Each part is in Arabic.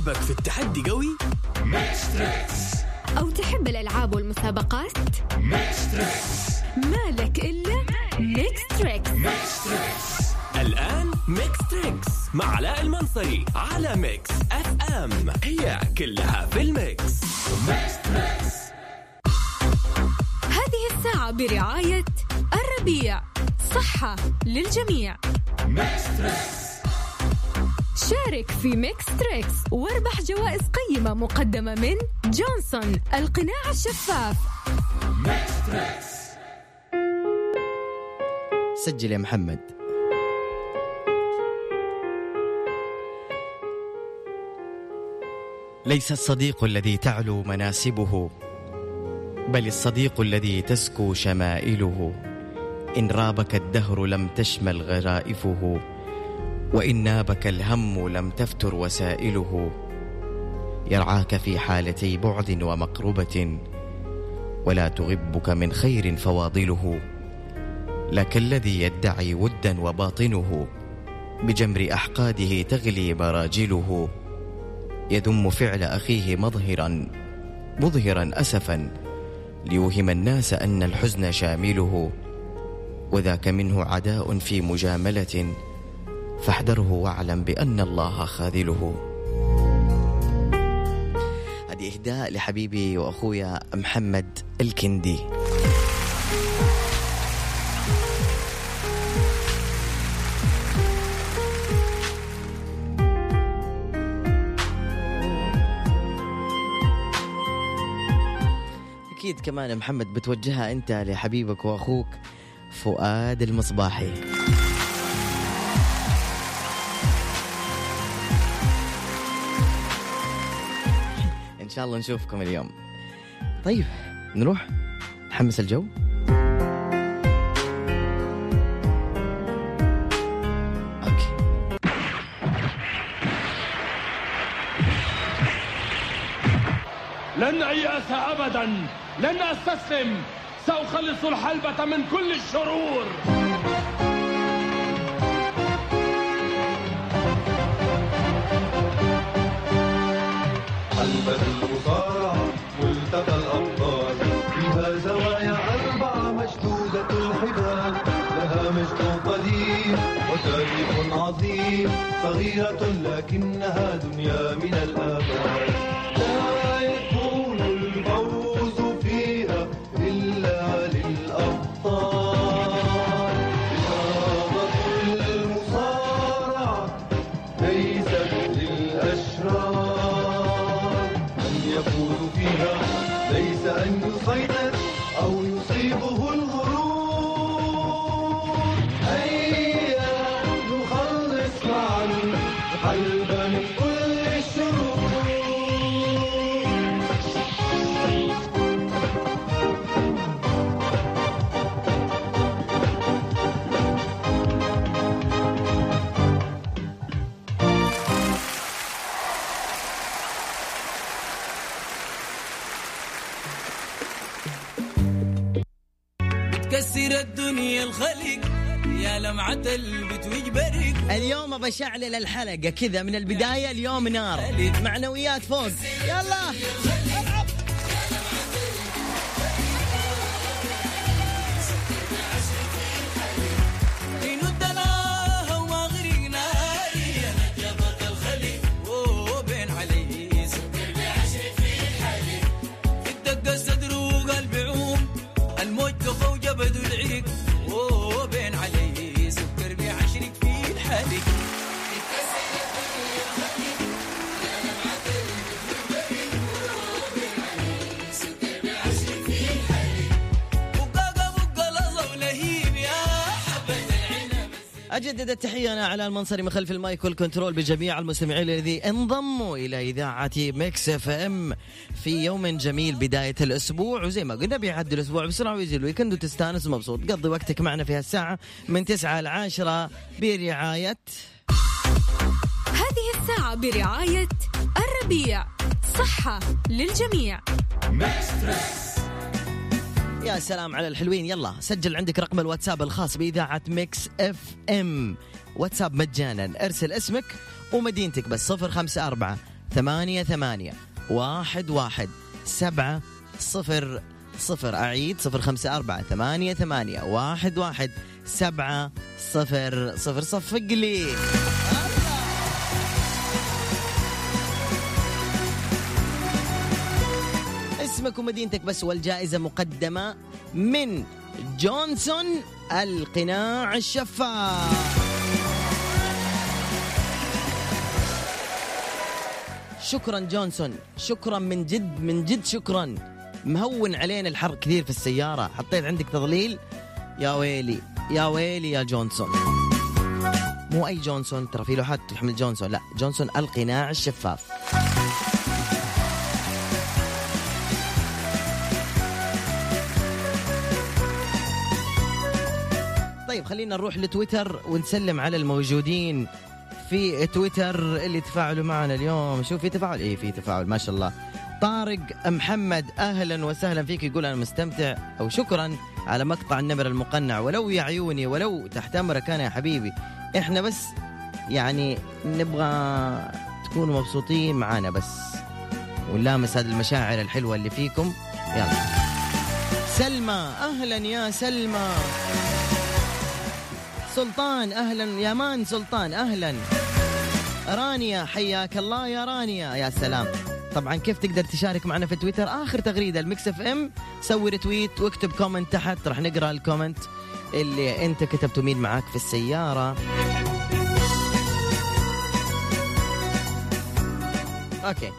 قلبك في التحدي قوي؟ أو تحب الألعاب والمسابقات؟ ميكس تريكس مالك إلا ميكس تريكس الآن ميكس تريكس مع علاء المنصري على ميكس أف أم. هي كلها في الميكس. ميكس تريكس هذه الساعة برعاية الربيع. صحة للجميع. ميكس تريكس شارك في ميكس تريكس واربح جوائز قيمة مقدمة من جونسون القناع الشفاف. ميكس تريكس سجل يا محمد. ليس الصديق الذي تعلو مناصبه بل الصديق الذي تزكو شمائله. إن رابك الدهر لم تشمل غرائفه. وإن نابك الهم لم تفتر وسائله. يرعاك في حالتي بعد ومقربة ولا تغبك من خير فواضله. لك الذي يدعي ودا وباطنه بجمر أحقاده تغلي براجله. يذم فعل أخيه مظهرا مظهرا أسفا ليوهم الناس أن الحزن شامله. وذاك منه عداء في مجاملة. فاحذره واعلم بأن الله خاذله هذه إهداء لحبيبي وأخويا محمد الكندي. أكيد كمان محمد بتوجهها أنت لحبيبك وأخوك فؤاد المصباحي. شاء الله نشوفكم اليوم. طيب نروح نحمس الجو. أوكي. لن أيأس أبدا لن أستسلم. سأخلص الحلبة من كل الشرور. المصارعة ملتقى الأبطال فيها زوايا أربعة مشدودة الحبال. لها مجد قديم وتاريخ عظيم. صغيرة لكنها دنيا من الآباء البت ويجبرك. اليوم بشعلل الحلقة كذا من البداية اليوم نار. معنويات فوق يلا. ندناها وما أجدد التحية أنا علاء المنصري من خلف ال mic وال control بجميع المستمعين الذي انضموا إلى إذاعة ميكس اف ام في يوم جميل بداية الأسبوع. وزي ما قلنا بيعدي الأسبوع بسرعة ويجي ال weekend وتستانس ومبسوط قضي وقتك معنا في هالساعة من 9 ل 10 برعاية هذه الساعة برعاية الربيع. صحة للجميع. ميكس يا سلام على الحلوين. يلا سجل عندك رقم الواتساب الخاص بإذاعة ميكس إف إم. واتساب مجانا. ارسل اسمك ومدينتك بس صفر خمسة أربعة ثمانية ثمانية واحد واحد سبعة صفر صفر. أعيد صفر خمسة أربعة ثمانية ثمانية واحد واحد سبعة صفر صفر. صفق لي. اسمك ومدينتك بس والجائزة مقدمة من جونسون القناع الشفاف. شكرا جونسون شكرا من جد من جد شكرا. مهون علينا الحر كثير في السيارة. حطيت عندك تظليل يا ويلي يا ويلي يا جونسون. مو أي جونسون ترى في لوحات تحمل جونسون لا جونسون القناع الشفاف. خلينا نروح لتويتر ونسلم على الموجودين في تويتر اللي تفاعلوا معنا اليوم. شوف في تفاعل؟ إيه في تفاعل ما شاء الله. طارق محمد أهلا وسهلا فيك يقول أنا مستمتع أو شكرا على مقطع النمر المقنع. ولو يا عيوني ولو تحت أمرك أنا يا حبيبي. إحنا بس يعني نبغى تكونوا مبسوطين معانا بس. ونلامس هذه المشاعر الحلوة اللي فيكم. يلا. سلمى أهلا يا سلمى. سلطان أهلا يا man سلطان أهلا. رانيا حياك الله يا رانيا. يا سلام. طبعا كيف تقدر تشارك معنا في تويتر؟ آخر تغريدة لميكس إف إم. سوي retweet واكتب comment تحت. راح نقرأ ال comment اللي أنت كتبته. مين معاك في السيارة؟ أوكي.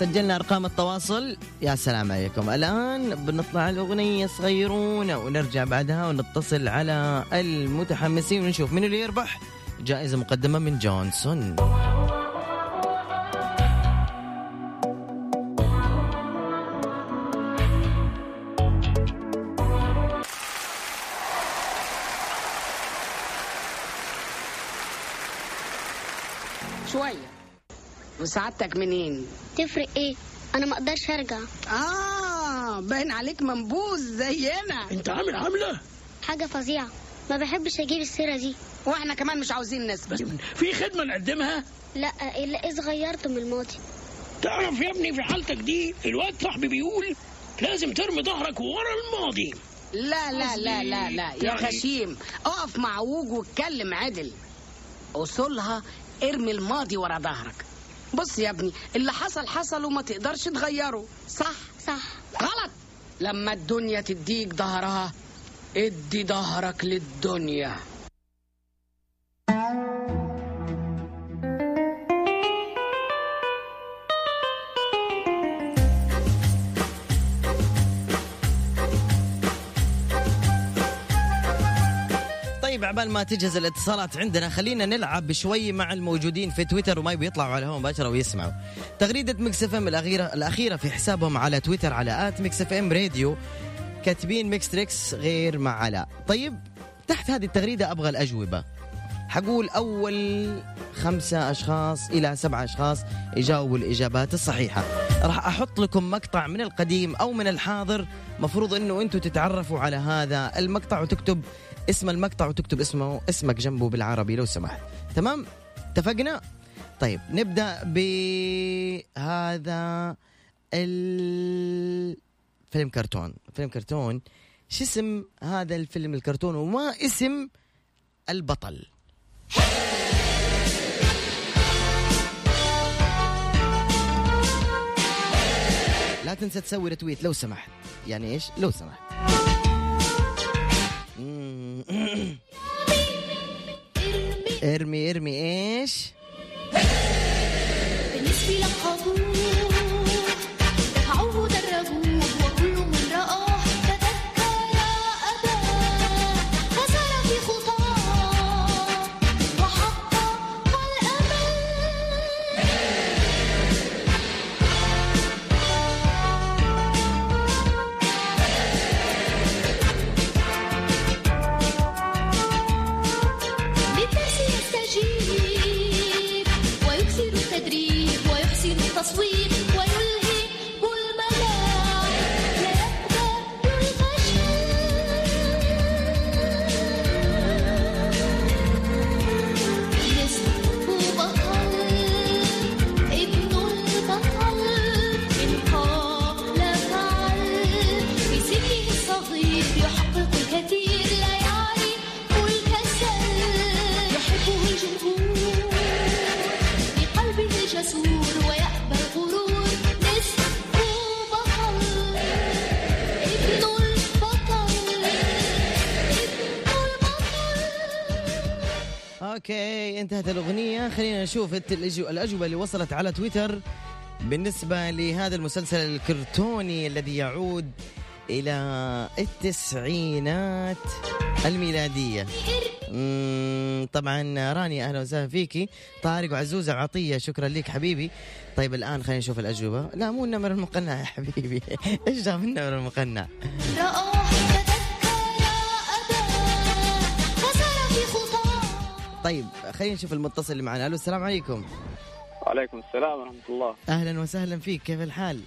سجلنا أرقام التواصل. يا سلام عليكم. الآن بنطلع لأغنية صغيرونه ونرجع بعدها ونتصل على المتحمسين ونشوف من اللي يربح. جائزة مقدمة من جونسون. وسعادتك منين؟ تفرق إيه؟ أنا ما أقدرش ارجع. آه باين عليك منبوذ زينا. انت عامل عاملة؟ حاجة فظيعة. ما بحبش أجيب السيرة دي. وإحنا كمان مش عاوزين نسبة في خدمة نقدمها؟ لا إلا اذا غيرت من الماضي؟ تعرف يا ابني في حالتك دي الواد صاحبي بيقول لازم ترمي ظهرك ورا الماضي. لا لا لا لا لا يا غشيم اقف مع ووج واتكلم عدل. اصولها ارمي الماضي ورا ظهرك. بص يا ابني اللي حصل حصل وما تقدرش تغيره صح؟ صح. غلط. لما الدنيا تديك ظهرها ادي ظهرك للدنيا. طيب عبال ما تجهز الاتصالات عندنا خلينا نلعب بشوي مع الموجودين في تويتر وما يبي يطلعوا على الهواء مباشرة ويسمعوا. تغريدة ميكس إف إم الاخيره الأخيرة في حسابهم على تويتر على at ميكس إف إم راديو. كاتبين ميكس تريكس غير مع علاء طيب تحت هذه التغريدة أبغى الأجوبة. حقون أول خمسة أشخاص إلى سبعة أشخاص يجاوبوا الإجابات الصحيحة. راح أحط لكم مقطع من القديم أو من الحاضر مفروض إنه أنتم تتعرفوا على هذا المقطع وتكتب اسم المقطع وتكتب اسمه اسمك جنبه بالعربي لو سمحت. تمام؟ اتفقنا؟ طيب نبدأ بهذا الفيلم كرتون. فيلم كرتون. شو اسم هذا الفيلم الكرتون وما اسم البطل؟ لا تنسى تسوي رتويت لو سمحت. يعني إيش؟ لو سمحت. ارمي ارمي إيش بالنسبة لقبوه خلينا نشوف الت- الأجو- الأجوبة اللي وصلت على تويتر بالنسبة لهذا المسلسل الكرتوني الذي يعود إلى التسعينات الميلادية. مم، طبعا راني أهلا وسهلا فيكي. طارق وعزوزه وعطيه شكرا لك حبيبي. طيب الآن خلينا نشوف الأجوبة. لا مو النمر المقنع يا حبيبي. إيش جاب النمر المقنع؟ طيب خلينا نشوف المتصل اللي معنا. ألو السلام عليكم. وعليكم السلام ورحمة الله. أهلا وسهلا فيك. كيف الحال؟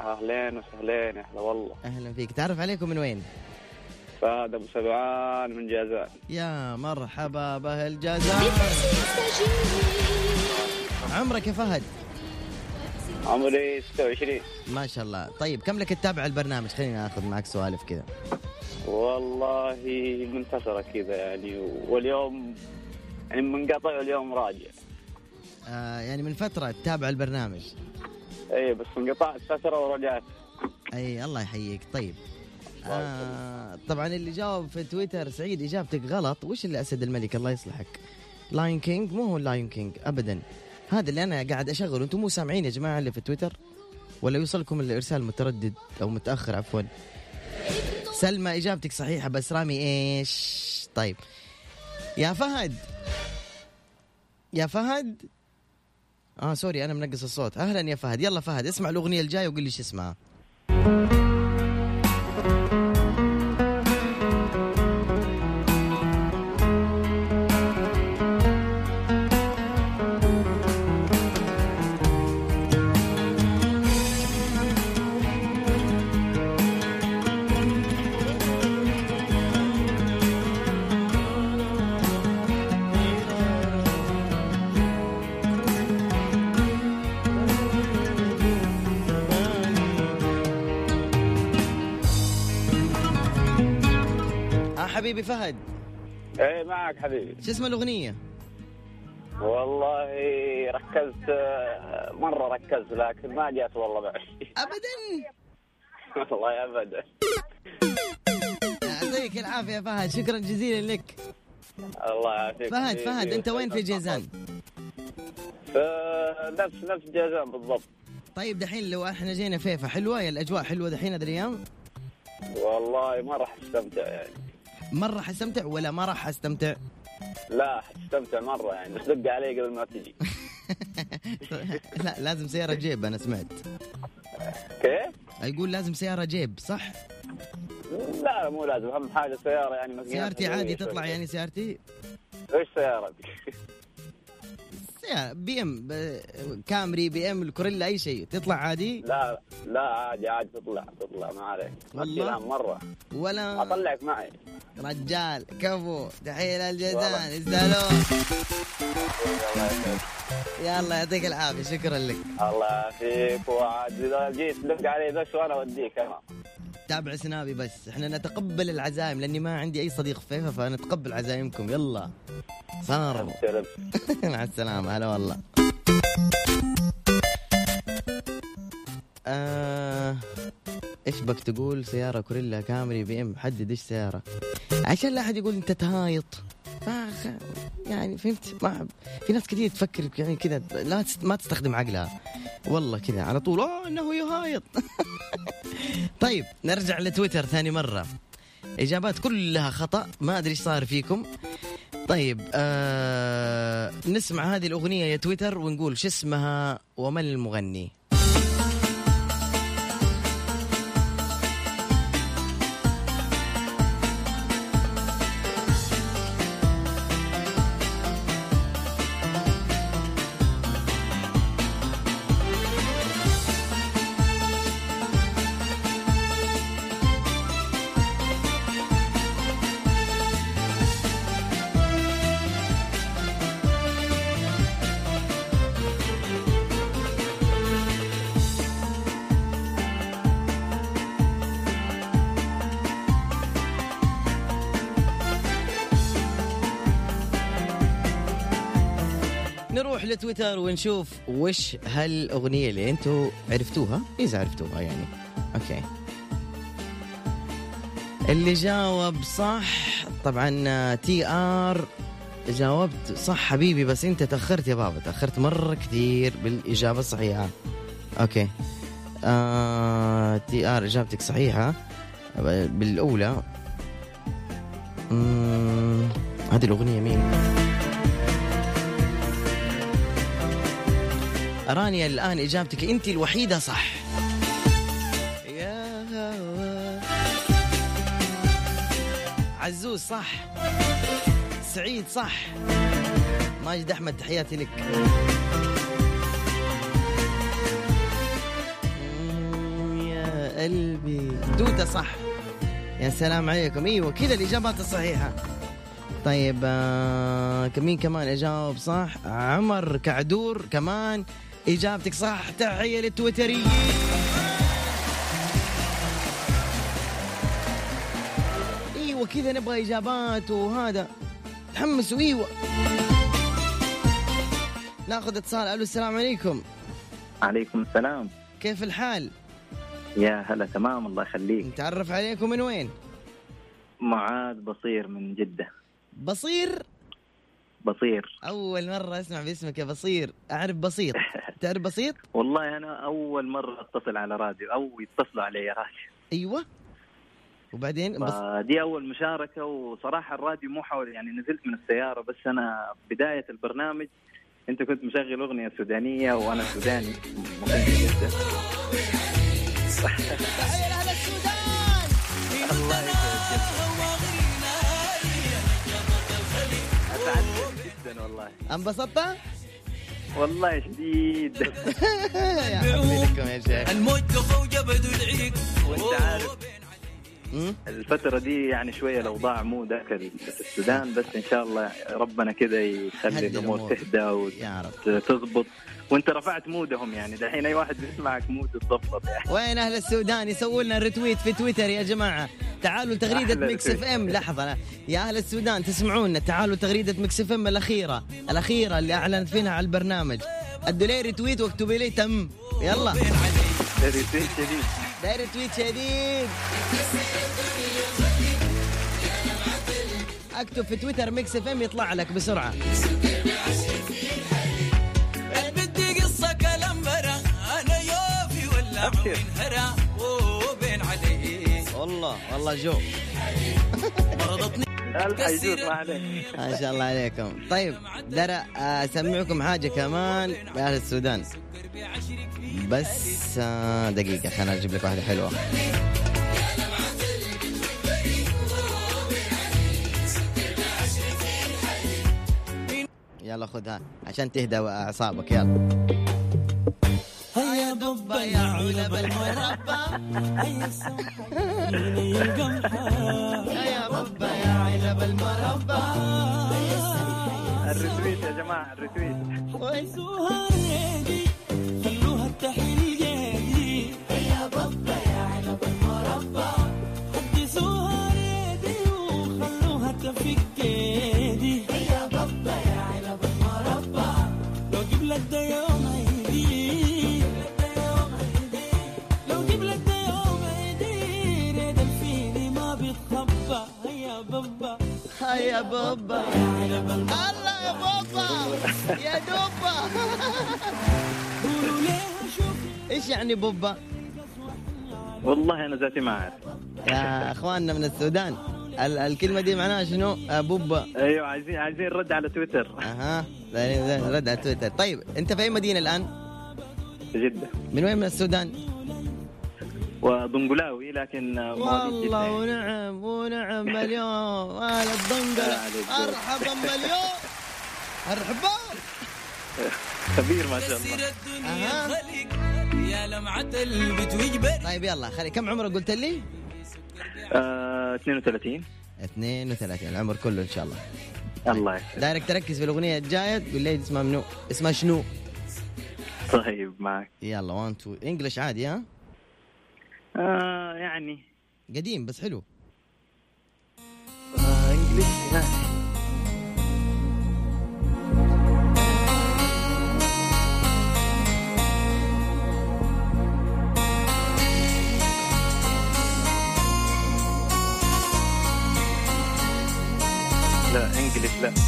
أهلين وسهلين يا هلا والله. أهلا فيك. تعرف عليكم من وين؟ فهد أبو سبعان من جازان. يا مرحبا بأهل جازان. عمرك يا فهد؟ عمري 26 ما شاء الله. طيب كم لك تتابع البرنامج؟ خلينا ناخذ معك سوالف كذا. والله منتصرة كذا يعني واليوم يعني منقطع واليوم راجع. آه يعني من فترة تتابع البرنامج. إي بس انقطعت فترة ورجعت. إي الله يحييك. طيب. آه طبعا اللي جاوب في تويتر سعيد إجابتك غلط. وش اللي الأسد الملك؟ الله يصلحك. Lion King مو هو Lion King ابدا. هذا اللي أنا قاعد أشغله. أنتم مو سامعين يا جماعة اللي في تويتر؟ ولا يوصلكم الارسال متردد أو متأخر عفوا. سلمى إجابتك صحيحة بس رامي إيش؟ طيب. يا فهد. يا فهد. آه سوري أنا منقص الصوت. أهلا يا فهد. يلا فهد اسمع الأغنية الجاية وقول لي إيش اسمها. حبيبي فهد. اي معك حبيبي. شو اسم الأغنية؟ والله ركزت مرة ركزت لكن ما جات والله معي ابدا؟ والله ابدا. يعطيك العافية فهد شكرا جزيلا لك. الله يعافيك فهد. فهد أنت وين في جيزان؟ في نفس نفس جازان بالضبط. طيب دحين لو إحنا جينا فيفا حلوة؟ يا الأجواء حلوة دحين هذه الأيام والله ما راح أستمتع يعني. مرة حستمتع ولا ما راح أستمتع؟ لا حتستمتع مرة يعني بس دق علي قبل ما تجي. لا لازم سيارة جيب أنا سمعت. كيف؟ يقول لازم سيارة جيب صح؟ لا مو لازم أهم حاجة سيارة يعني سيارتي عادي تطلع. يعني سيارتي؟ إيش سيارتك؟ سيارة بي إم كامري بي إم الكورولا أي شيء تطلع عادي؟ لا لا عادي عادي تطلع تطلع ما عليك. والله؟ مرة. ولا أطلعك معي. رجال كفو للجيزان والله. يستاهلون. يلا يعطيك العافية شكرا لك. الله يعافيك. وعاد إذا جيت دق علي بس وأنا أوديك. أنا تابع سنابي بس. إحنا نتقبل العزائم لأني ما عندي أي صديق فيفا فنتقبل عزائمكم يلا. صار. مع السلامة. هلا والله. آه... إيش بك تقول؟ سيارة كوريلا كامري بي إم حدد إيش سيارة. عشان لا أحد يقول أنت تهايط. فخ... يعني فهمت؟ ما في ناس كثير تفكر يعني كذا لا. ما تستخدم عقلها. والله كذا على طول. أوه إنه يهايط. طيب نرجع لتويتر ثاني مرة. إجابات كلها خطأ ما أدري إيش صار فيكم. طيب آه نسمع هذه الأغنية يا تويتر ونقول شو اسمها ومن المغني؟ لتويتر ونشوف وش هالأغنية اللي أنتم عرفتوها. إذا عرفتوها يعني. أوكي. اللي جاوب صح طبعا تي آر جاوبت صح حبيبي بس انت تأخرت يا بابا. تأخرت مرة كثير بالإجابة الصحيحة. أوكي. آه تي آر إجابتك صحيحة. بالأولى. هذه الأغنية مين؟ رانيا الآن إجابتك. أنت الوحيدة صح. يا هوا. عزوز صح. سعيد صح. ماجد أحمد تحياتي لك. مم، يا قلبي. توته صح. يا سلام عليكم. أيوه كذا الإجابات الصحيحة. طيب آه مين كمان؟ إجاوب صح. عمر كعدور كمان. إجابتك صح تحية للتويتريين. إيوه كذا نبغى إجابات وهذا تحمسوا أيوه ناخذ اتصال. ألو السلام عليكم. عليكم السلام. كيف الحال؟ يا هلا تمام الله يخليك. نتعرف عليكم من وين؟ معاذ بصير من جدة. بصير؟ بصير. أول مرة أسمع باسمك يا بصير. أعرف بسيط تعرف بسيط والله أنا أول مرة أتصل على راديو. أو يتصلوا علي راديو أيوه. وبعدين بس دي أول مشاركة وصراحة الراديو مو حول يعني نزلت من السيارة بس أنا بداية البرنامج أنت كنت مشغل أغنية سودانية وأنا سوداني. الله يسعدك. والله. انبسطت؟ والله شديد. يا حبيبي لكم يا شيخ. الموج كفو جبد العيق وانت عارف. الفترة دي يعني شوية الأوضاع مو ذاك السودان بس إن شاء الله ربنا كذا يخلي الأمور. تهدى يا وأنت رفعت مودهم يعني. دحين أي واحد بيسمعك موده تضبط يعني وين أهل السودان؟ يسووا لنا retweet في تويتر يا جماعة. تعالوا تغريده ميكس إف. إم. لحظة يا أهل السودان تسمعونا. تعالوا تغريدة ميكس إف إم الأخيرة. الأخيرة اللي أعلنت فيها على البرنامج. أدوا لي retweet واكتبوا لي تم. يلا. retweet شديد. ده retweet شديد. اكتب في تويتر ميكس إف إم يطلع لك بسرعة. من هرا وبين علي. والله والله جو. مرضتني. الحق يجوز ما عليك. ما شاء الله عليكم. طيب درى أسمعكم حاجة كمان يا أهل السودان. بس آه، دقيقة خليني أجيب لك واحدة حلوة. يلا خذها عشان تهدى أعصابك. يلا. هيا بابا يا علب المربى. هيا سوحي القمحة. يا بابا يا علب المربى. الريتويت يا جماعة الريتويت. حبسوها بابا. الله يا بابا. يا دوبا. إيش يعني بوبا؟ والله أنا ذاتي ما أعرف. يا أخواننا من السودان. ال- الكلمة دي معناها شنو؟ آه، بوبا أيوه عايزين عايزين رد على تويتر. أها. رد على تويتر. طيب أنت في أي مدينة الآن؟ جدة. من وين؟ من السودان؟ وضنقلاوي لكن والله. ونعم ونعم مليون. أهل الضنقله مرحبا مليون. مرحبا كبير ما شاء الله. الدنيا يا لمعة البت طيب يلا خلي كم عمرك قلت لي؟ آه 32 32 العمر كله إن شاء الله. الله يسعدك دايرك تركز في الأغنية الجاية تقول لي اسمها منو؟ اسمها شنو؟ طيب معك. يلا 1 2 انجلش عادي ها؟ آه، يعني. قديم بس حلو. آه، لا انجلش لا.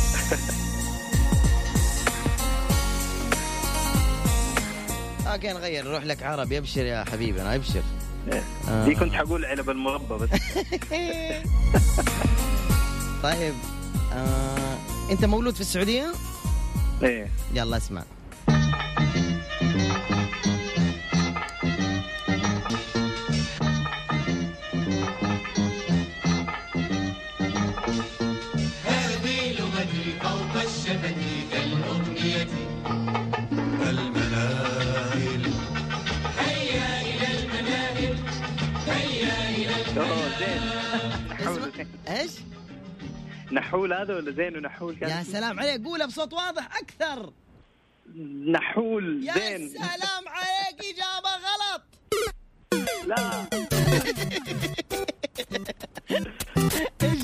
أوكي نغير نروح لك عربي. أبشر يا حبيبنا أبشر. آه. دي كنت حقول علب المربى بس طيب آه. أنت مولود في السعودية إيه يلا اسمع نحول هذا ولا زين ونحول؟ كان يا سلام عليك قولها بصوت واضح أكثر. نحول يا زين. سلام عليك إجابة غلط. لا.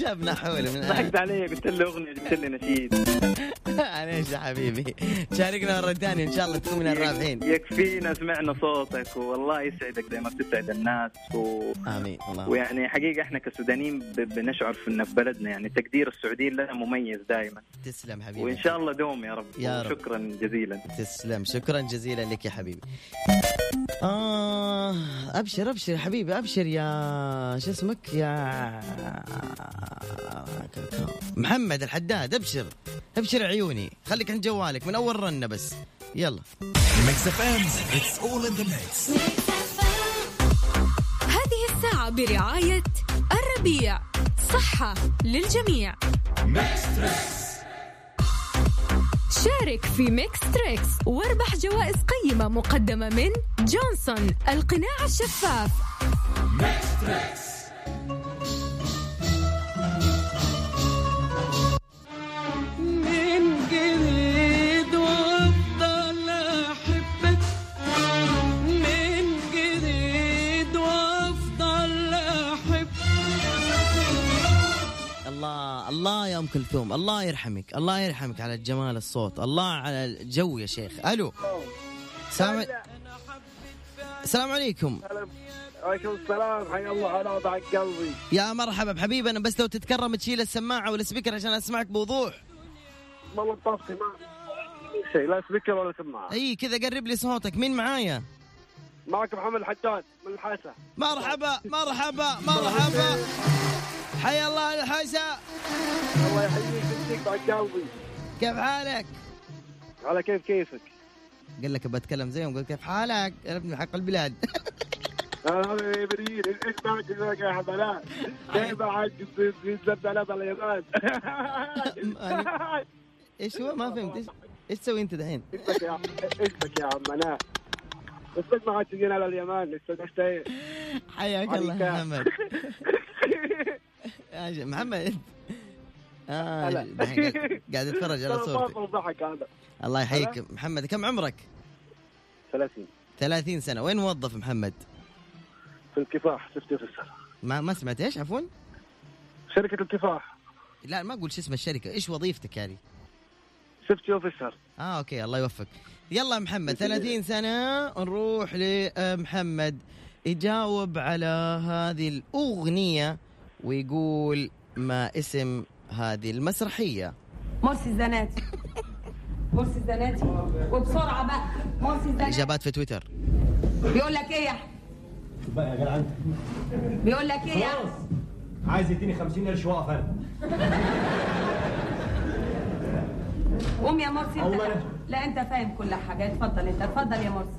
إيش جاب نحول من ضحكت علي قلت له أغنية جبت لي نشيد. معليش يا حبيبي. شاركنا مره ثانية إن شاء الله تكون من الرابحين يكفينا سمعنا صوتك والله يسعدك زي ما بتسعد الناس و... آمين الله. ويعني حقيقة إحنا كسودانيين ب... بنشعر في إن في بلدنا يعني تقدير السعوديين لنا مميز دائما تسلم حبيبي. وإن شاء الله دوم يا رب يا رب. شكرا جزيلا. تسلم شكرا جزيلا لك يا حبيبي. آه أبشر أبشر يا حبيبي أبشر يا شو اسمك؟ يا محمد الحداد أبشر. أبشر عيوني. خليك عند جوالك من أول رنة بس. يلا. ميكس اف ام اتس اول ان ذا ميكس هذه الساعة برعاية الربيع. صحة للجميع. شارك في Mix Trix واربح جوائز قيمة مقدمة من جونسون القناع الشفاف. من الله الله يا ام كلثوم الله يرحمك الله يرحمك على الجمال الصوت الله على الجو يا شيخ. ألو. السلام السلام عليكم. عليكم السلام حيا الله على وضعك قلبي. يا مرحبا بحبيبي أنا بس لو تتكرم تشيل السماعة وال speaker عشان أسمعك بوضوح. والله طافتي ما شيء لا سبيكر ولا سماعة. أي كذا قرب لي صوتك مين معايا؟ معك محمد الحجاج من الحسا مرحبا مرحبا مرحبا. حيا الله الحسا الله يحييك يديك بعد قلبي. كيف حالك؟ على كيف كيفك؟ قال لك بتكلم زيهم قلت كيف حالك؟ يا ابن حق البلاد. هذا بريد إيش معك ذاك يا كيف معك اليابان إيش هو؟ ما فهمت. إيش إيش تسوي أنت دحين؟ اسمك يا اسمك يا عم أنا اسمك معك تجينا على اليمن اسمك حياك الله محمد. محمد. آه قاعد- أتفرج على هذا. الله يحييك. محمد كم عمرك؟ 30 30 سنة. وين موظف محمد؟ في الكفاح سفتي اوفيسر ما ما سمعت. إيش عفوا؟ شركة الكفاح. لا ما أقول شو اسم الشركة، إيش وظيفتك يعني؟ safety officer آه okay الله يوفقك. يلا محمد 30 سنة. نروح لمحمد. يجاوب على هذه الأغنية. ويقول ما اسم هذه المسرحية. مرسي الزناتي مرسي الزناتي وبسرعة بقى. مرسي الزناتي الإجابات في تويتر. بيقول لك إيه يا أحمد؟ بقى يا جدعان. بيقول لك إيه يا أحمد؟ عايز يديني 50 قرش وأقف أنا. قوم يا مرسي انت الله. لا انت فاهم كل حاجة. اتفضل انت اتفضل يا مرسي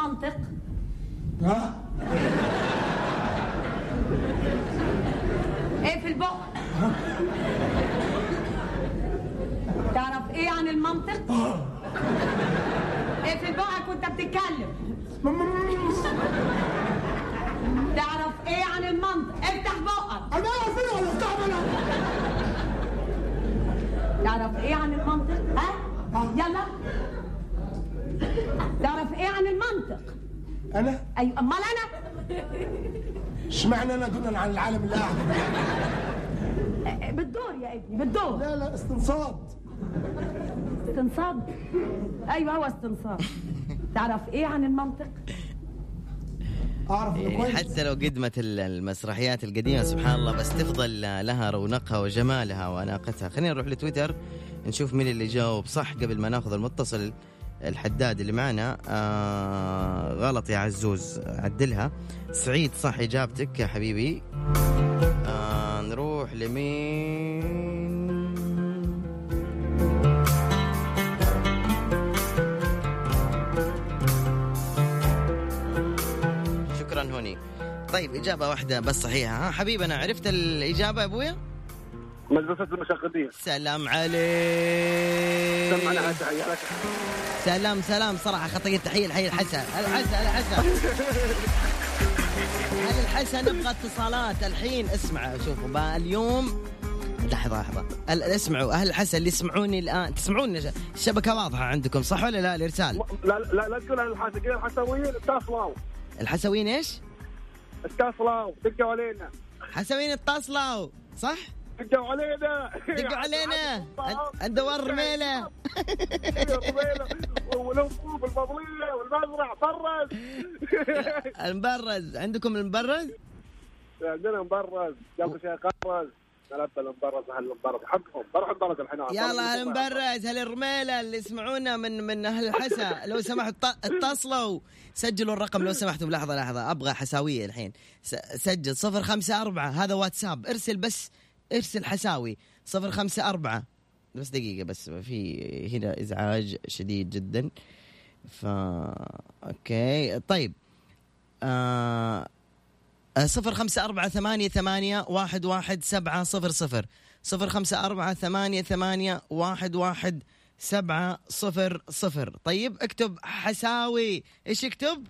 إيه المنطق. ها؟ إيه في البق؟ تعرف إيه عن المنطق؟ إيه في بقك وأنت بتتكلم؟ تعرف إيه عن المنطق؟ افتح بقك. أنا ولا أفتح تعرف إيه عن المنطق؟ ها؟ يلا. تعرف إيه عن المنطق. أنا؟ أيوه أمال أنا؟ اشمعنى أنا دونا عن العالم اللي قاعد بالدور يا ابني بالدور. لا لا استنصاد. استنصاد؟ أيوه هو استنصاد. تعرف إيه عن المنطق؟ أعرف إنه يعني كويس. حتى لو قدمت ال- المسرحيات القديمة سبحان الله بس تفضل لها رونقها وجمالها وأناقتها. خلينا نروح لتويتر نشوف مين اللي جاوب صح قبل ما ناخذ المتصل. الحداد اللي معنا آه غلط يا عزوز. عدلها. سعيد صح إجابتك يا حبيبي. آه نروح لمين؟ شكرا هوني. طيب إجابة واحدة بس صحيحة ها؟ حبيبنا عرفت الإجابة يا أبويا؟ مدرسة المشاغبين. سلام عليك. سمعنا على تحية لك سلام سلام. صراحة خطية تحية الحي الحسن. الحسن الحسن. هل الحسن نبغى اتصالات الحين؟ اسمع شوفوا. اليوم لحظة لحظة. اسمعوا. أهل الحسن اللي يسمعوني الآن تسمعون الشبكة واضحة عندكم صح ولا لا الإرسال؟ لا لا لا تقول على الحاسقين الحسويين اتصلوا الحسويين إيش؟ اتصلوا دقوا علينا. حسويين اتصلوا صح؟ دقوا علينا. دقوا علينا. الدوار رميلة والانصوب الفضليه والمزرعه فرز المبرز. عندكم المبرز؟ عندنا مبرز. قبل شيء قرز نلبى المبرز أهل المبرز. حقهم. بروح المبرز الحين. يلا هل المبرز. هل الرميلة اللي يسمعونا من من أهل الحسا لو سمحتوا اط- اتصلوا. سجلوا الرقم لو سمحتوا. لحظة لحظة. أبغى حساوية الحين. سجل. صفر خمسة أربعة. هذا واتساب. ارسل بس ارسل حساوي صفر خمسة أربعة. بس دقيقة بس في هنا إزعاج شديد جدا. ف أوكي. طيب. آه... صفر خمسة أربعة ثمانية ثمانية واحد واحد سبعة صفر صفر. صفر خمسة أربعة ثمانية ثمانية واحد واحد سبعة صفر صفر. طيب اكتب حساوي. إيش اكتب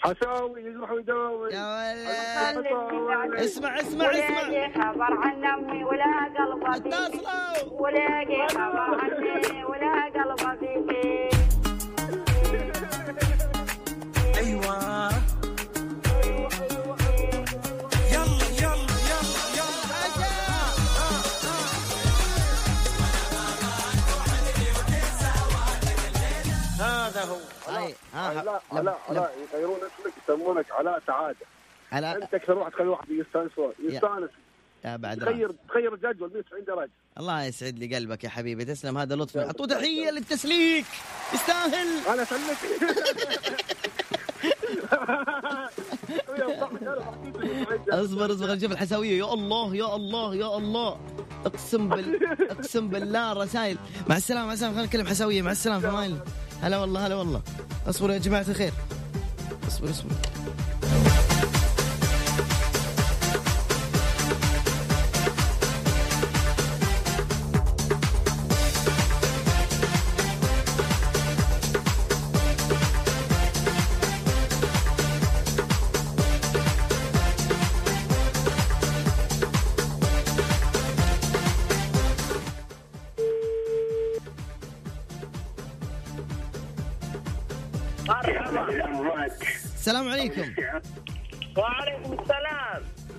حساوي يروح ويداوي يا ولد. اسمع اسمع ولاقي خبر عن امي ولا قلبي اتصلوا ولاقي خبر عني ولا قلبي فيك ها علاء لب- علاء لب- علاء يغيرون اسمك يسمونك علاء سعادة. علاء أنت أكثر واحد تخلي واحد يستانس يستانس. يا بعد تغير. تغير الجدول 190 درجة. الله يسعد لي قلبك يا حبيبي. تسلم هذا لطف أعطوه تحية للتسليك. يستاهل. أنا اسلك اصبر اصبر نشوف الحساوية. يا الله يا الله يا الله. اقسم بال اقسم بالله رسائل مع السلامة مع السلامة. خلينا نتكلم حساوية. مع السلامة في. هلا والله هلا والله. اصبروا يا جماعة الخير. اصبر اصبر.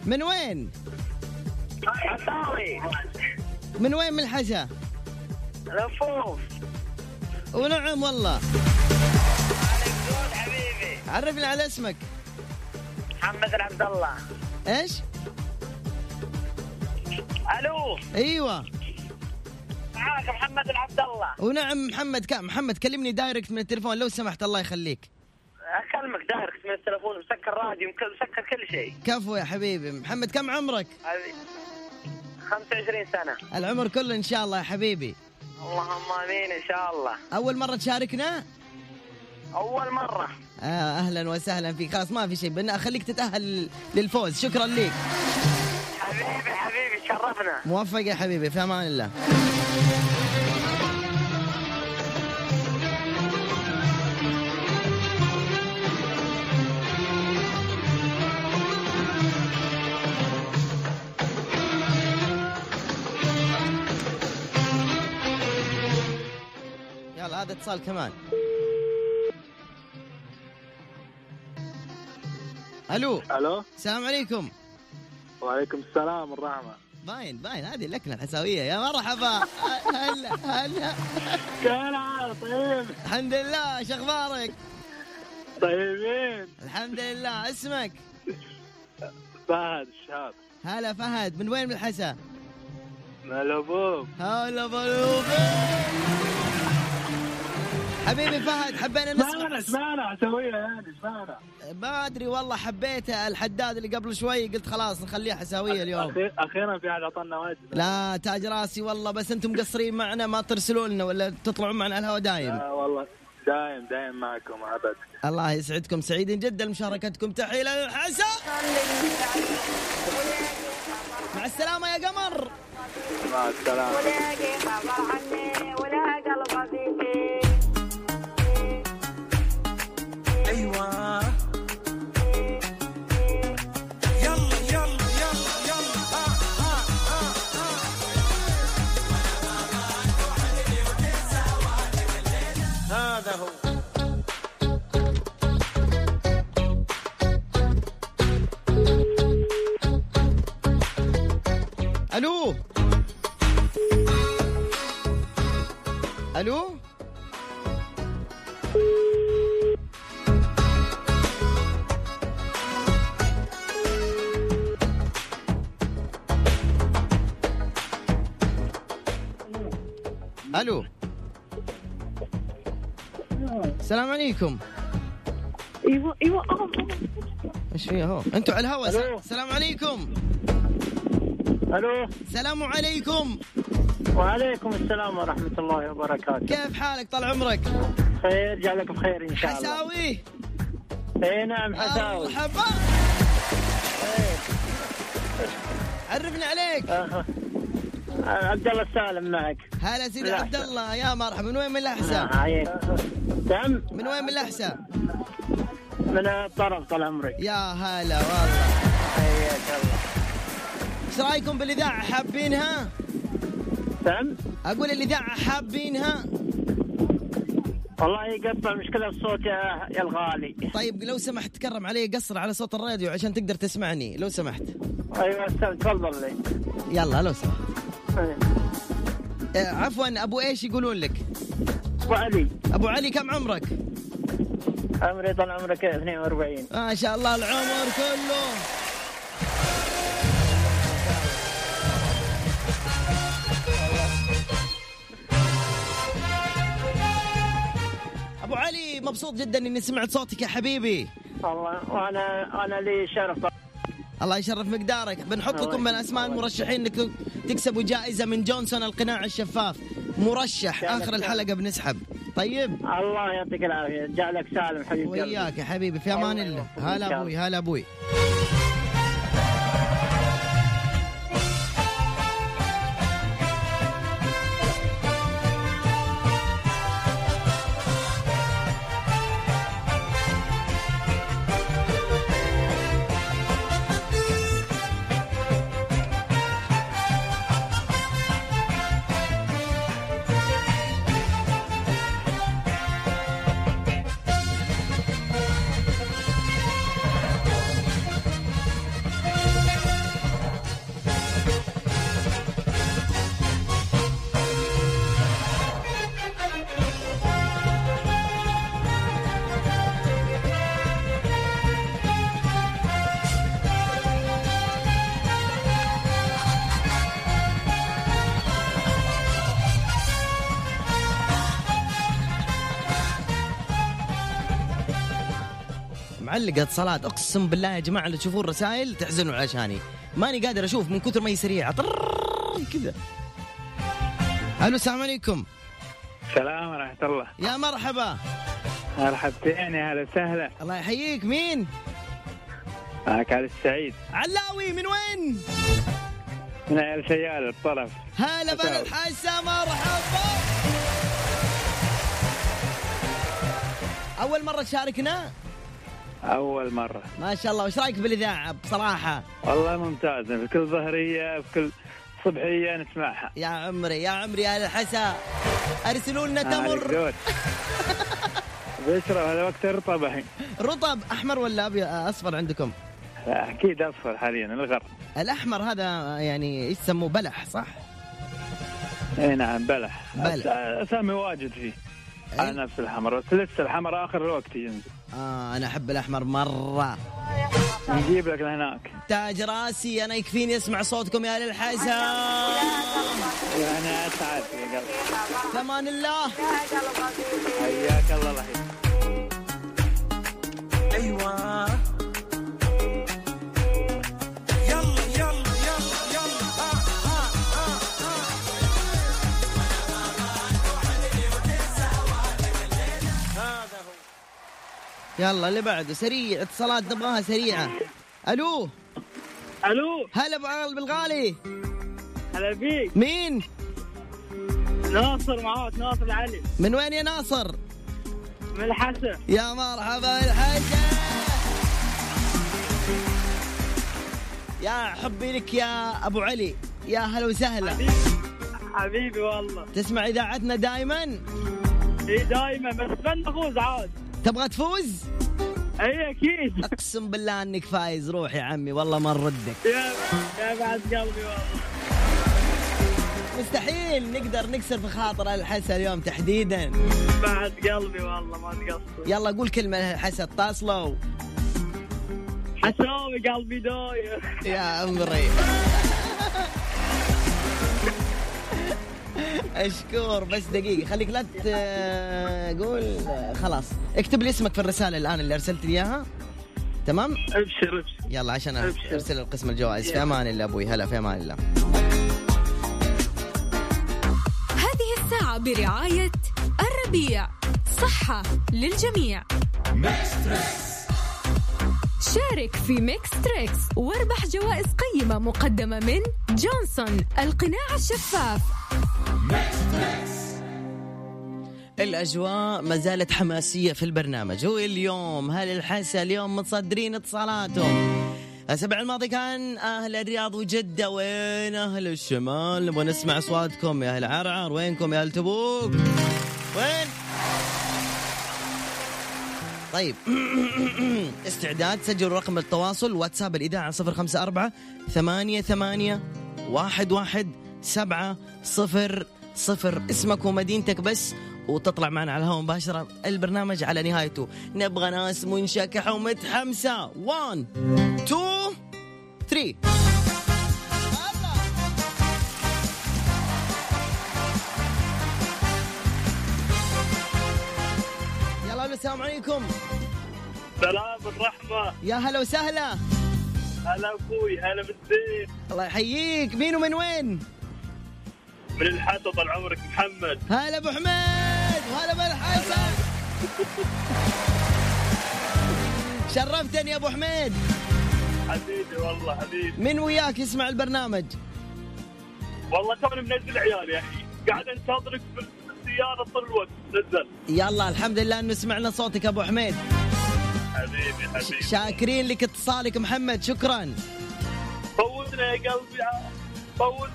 من وين؟ حساوي من وين من الحسا لفوف ونعم والله. حبيبي. عرفني على اسمك. محمد عبد الله. إيش؟ ألو. أيوه. معاك محمد عبد الله. ونعم محمد. كا محمد كلمني دايركت من التليفون لو سمحت الله يخليك. أكلمك دايركت من التليفون مسكر راديو مسكر كل شيء. كفو يا حبيبي. محمد كم عمرك؟ هذه 25 سنة. العمر كله إن شاء الله يا حبيبي. اللهم آمين إن شاء الله. أول مرة تشاركنا؟ أول مرة. آه أهلا وسهلا فيك. خلاص ما في شيء. بدنا اخليك تتأهل للفوز. شكرا لك. حبيبي حبيبي شرفنا. موفق يا حبيبي في أمان الله. هذا اتصال كمان. ألو. ألو. السلام عليكم. وعليكم السلام والرحمة. باين باين. هذه اللكنه الحساويه يا مرحبا. هلا هلا. كيف طيب. الحمد لله. شو أخبارك؟ طيبين. الحمد لله. اسمك؟ فهد الشهاب. هلا فهد. من وين من الحسا؟ ملبوب هلا بلوب حبيبي فهد حبينا نسمع. اسمعنا اسويها يعني اسمعنا ما أدري والله حبيته الحداد اللي قبل شوي قلت خلاص نخليه حساويه اليوم. أخيرا في أحد أعطانا وجه لا تاج راسي والله بس أنتم مقصرين معنا ما ترسلوا لنا ولا تطلعون معنا على الهواء دايم. آه والله دايم دايم معكم أبد. الله يسعدكم سعيدين جدا. لمشاركتكم تحية للحسا مع السلامة يا قمر. مع السلامة. عليكم. أيوه أيوه إيش فيها؟ هو. أنتوا على الهواء. السلام عليكم. ألو. السلام عليكم. وعليكم السلام ورحمة الله وبركاته. كيف حالك؟ طال عمرك. خير جعلك بخير إن شاء الله. حساوي. اي نعم حساوي. مرحبا. عرفنا عليك. عبد الله السالم معك. هلا سيدي. عبد الله. يا مرحبا. من وين من الاحساء. نعم من وين من الاحساء من الطرف طال عمرك. يا هلا والله. حياك الله. إيش رأيكم بالإذاعة حابينها نعم أقول الإذاعة حابينها والله يقطع مشكلة الصوت يا يا الغالي. طيب لو سمحت تكرم علي قصر على صوت الراديو عشان تقدر تسمعني لو سمحت. أيوه تفضل لي. يلا لو سمحت. أيوة. آه، عفوا أبو إيش يقولون لك؟ أبو علي. أبو علي كم عمرك؟ عمري طال عمرك 42 ما شاء الله العمر كله. أبو علي مبسوط جدا إني سمعت صوتك يا حبيبي. والله وأنا أنا لي شرف. الله يشرف مقدارك. بنحط الله لكم من. أسماء المرشحين انكم تكسبوا جائزة من جونسون القناع الشفاف. مرشح آخر الحلقة بنسحب. طيب الله يعطيك العافية جعلك سالم حبيبي. وياك يا حبيبي في أمان الله هلا أبوي. هلا أبوي معلقة صلاة أقسم بالله يا جماعة اللي تشوفون الرسائل تحزنوا علشاني ماني قادر أشوف من كثر ما هي طرررر كذا. ألو السلام عليكم. السلام ورحمة الله. يا مرحبا. مرحبتين يا هلا وسهلا. الله يحييك مين؟ معك علي السعيد. علاوي من وين؟ من عيال سيال الطرف. هلا بلا. الحسا مرحبا. أول مرة تشاركنا؟ أول مرة. ما شاء الله وش رأيك بالإذاعة بصراحة؟ والله ممتازه في كل ظهرية في كل صبحية نسمعها. يا عمري يا عمري يا الحسا. أرسلوا لنا تمر. بشرب هذا وقت الرطب الحين. رطب أحمر ولا أبيض؟ أصفر عندكم؟ أكيد أصفر حاليا الغر الأحمر هذا يعني إيش يسموه؟ بلح صح؟ إي نعم بلح. بلح. أسامي واجد فيه. أنا في الحمراء بس لسه الحمراء آخر الوقت ينزل. آه أنا أحب الأحمر مرة. نجيب لك لهناك. تاج راسي أنا يكفيني أسمع صوتكم يا للحسن أنا أسعد يا قلبي. في أمان الله. حياك الله لحين أيوه. يلا اللي بعده سريع اتصالات نبغاها سريعة. ألو؟ ألو؟ هلا أبو قلب الغالي هلا بيك مين؟ ناصر معاك ناصر العلي. من وين يا ناصر؟ من الحسن. يا مرحبا الحسن. يا حبي لك يا أبو علي يا هلا وسهلا. حبيبي والله. تسمع إذاعتنا دائما اي دايما بس خلنا نفوز عاد. تبغى تفوز؟ أي أكيد. أقسم بالله إنك فايز. روح يا عمي والله ما نردك. يا يا بعد قلبي والله. مستحيل نقدر نكسر في خاطر الحسن اليوم تحديدا. بعد قلبي والله ما تقصر. يلا قول كلمة للحسن اتصلوا حساوي قلبي داير. يا عمري أشكرك بس دقيقة خليك لا تقول خلاص. اكتب لي اسمك في الرسالة الآن اللي أرسلت لي إياها. تمام؟ أبشر أبشر. يلا عشان أبشر. أرسل القسم الجوائز. في أمان الله أبوي. هلا في أمان الله. هذه الساعة برعاية الربيع صحة للجميع. شارك في Mix Trix واربح جوائز قيمة مقدمة من جونسون القناع الشفاف. الأجواء ما زالت حماسية في البرنامج. هو اليوم هل الحسن اليوم متصدرين اتصالاتهم؟ الأسبوع الماضي كان أهل الرياض وجدة. وين أهل الشمال؟ نبغى نسمع أصواتكم. يا أهل عرعر وينكم يا أهل تبوك؟ وين؟ طيب. استعداد سجلوا رقم التواصل. واتساب الإذاعة 054 ثمانية ثمانية واحد واحد سبعة صفر صفر. اسمك ومدينتك بس وتطلع معنا على الهواء مباشرة. البرنامج على نهايته. نبغى ناس منشكحة ومتحمسة. 1 2 3 يلا ألو، السلام عليكم. سلام الرحمة. يا هلا وسهلا. هلا أبوي هلا بالزين الله يحييك. مين ومن وين؟ من الحسن طال عمرك محمد. هلا أبو حميد وهلا بالحسن شرفتني يا أبو حميد. حبيبي والله حبيبي. من وياك يسمع البرنامج؟ والله توني منزل عيالي يا أخي. قاعد انتظرك في السيارة طول الوقت. نزل. يلا الحمد لله إنه سمعنا صوتك أبو حميد. حبيبي حبيبي. شاكرين لك اتصالك محمد. شكرا. فوتنا يا قلبي. فوت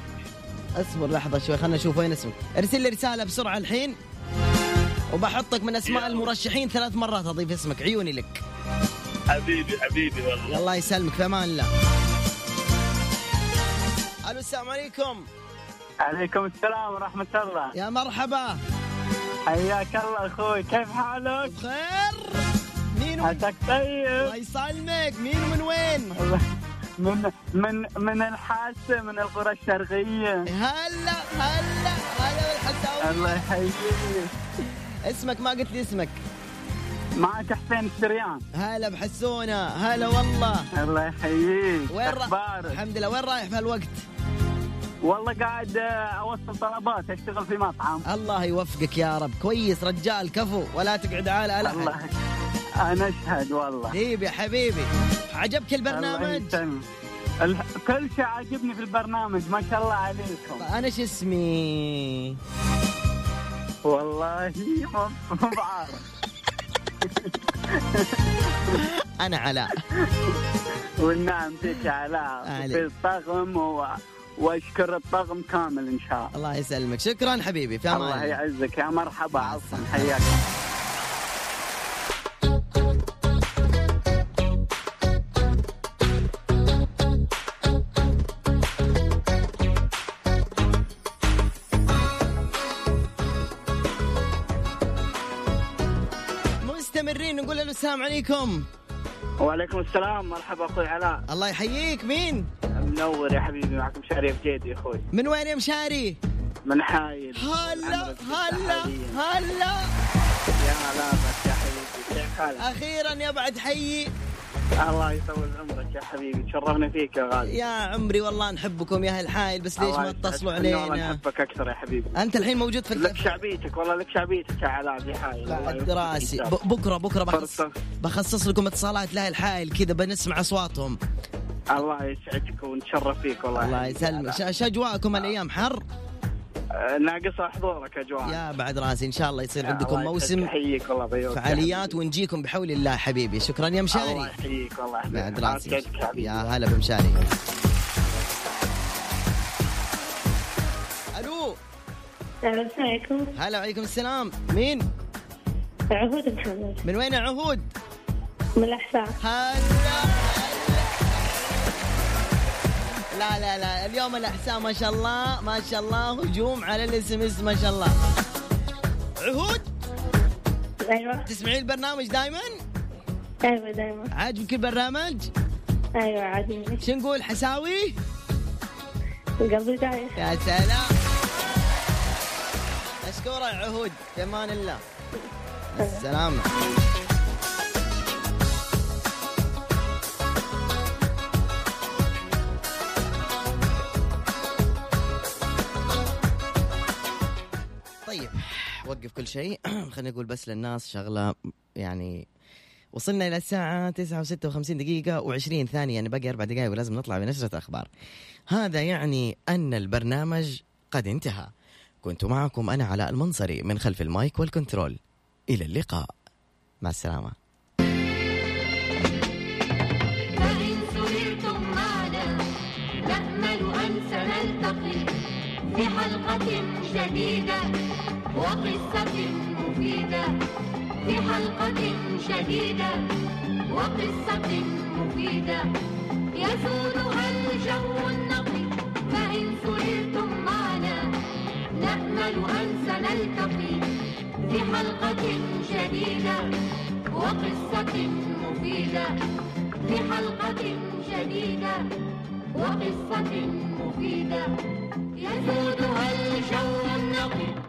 أصبر لحظة شوي خلنا نشوف وين اسمك. ارسل لي رسالة بسرعة الحين. وبحطك من أسماء المرشحين ثلاث مرات أضيف اسمك عيوني لك. حبيبي حبيبي والله. الله يسلمك في أمان الله. ألو السلام عليكم. عليكم السلام ورحمة الله. يا مرحبا. حياك الله أخوي كيف حالك؟ بخير. مين عساك طيب. الله يسلمك. مين ومن وين؟ من من من الحاسة من القرى الشرقية. هلا هلا هلا بالحساوي الله يحييك. اسمك ما قلت لي اسمك. معك حسين السريان هلا بحسونة هلا والله. الله يحييك. وين رايح؟ الحمد لله. وين رايح في هالوقت؟ والله قاعد آه، أوصل طلبات أشتغل في مطعم. الله يوفقك يا رب. كويس رجال كفو. ولا تقعد على الله ألحد أنا أشهد والله. حبيبي حبيبي. عجبك البرنامج. ال- كل شيء عاجبني في البرنامج ما شاء الله عليكم. أنا شو اسمي؟ والله مو بعارف أنا علاء. والنعم فيك يا علاء. في الطقم و... وأشكر الطقم كامل إن شاء الله. الله يسلمك. شكرا حبيبي في أمان الله يعزك. يا مرحبا حياك السلام عليكم. وعليكم السلام. مرحبا أخوي علاء. الله يحييك. مين؟ منور يا حبيبي معكم شهري بجيدي أخوي. من وين يا مشاري من حايل. هلا هلا هلا. يا هلا يا حبيبي. كيف حالك؟ أخيرا يا بعد حيي الله يطول عمرك يا حبيبي. تشرفنا فيك يا غالي. يا عمري والله نحبكم يا أهل حايل بس ليش ما. تتصلوا إحنا والله علينا؟ نحبك أكثر يا حبيبي. أنت الحين موجود في لك شعبيتك والله لك شعبيتك يا علاء في حايل. بعد راسي بكره بكرة بخص فرصة. بخصص لكم اتصالات لأهل حايل كذا بنسمع أصواتهم. الله يسعدك ونتشرف فيك والله الله. يسلمك. ش- شو اجواءكم الأيام حر؟ آه، ناقص حضورك اجواء يا بعد راسي إن شاء الله يصير يا عندكم الله موسم. يحييك والله ضيوف فعاليات ونجيكم بحول الله حبيبي. شكرا يا الله مشاري يحييك والله يحييك. بعد الله راسي. يا يا هلا بمشاري. ألو. السلام عليكم. هلا وعليكم السلام. مين؟ عهود محمد. من وين يا عهود؟ من الأحساء. هلا. لا لا لا اليوم الأحساء ما شاء الله ما شاء الله هجوم على الاسم إس ما شاء الله. عهود؟ أيوه. تسمعين البرنامج دائما أيوه دائما عاجبك البرنامج أيوه عادي. شو نقول حساوي؟ قلبي دايخ يا سلام. مشكورة يا عهود في أمان الله السلامة. كل شيء. خلينا نقول بس للناس شغلة يعني وصلنا إلى الساعة 9 و56 دقيقة و20 ثانية يعني باقي أربع دقائق ولازم نطلع بنشرة أخبار. هذا يعني أن البرنامج قد انتهى. كنت معكم أنا علاء المنصري من خلف المايك والكنترول. إلى اللقاء. مع السلامة. فإن سررتم معنا نأمل أن سنلتقي في حلقة جديدة. وقصة مفيدة في حلقة جديدة وقصة مفيدة يسودها الجو النقي. فإن سررتم معنا نأمل أن سنلتقي. في حلقة جديدة وقصة مفيدة. في حلقة جديدة وقصة مفيدة. يسودها الجو النقي.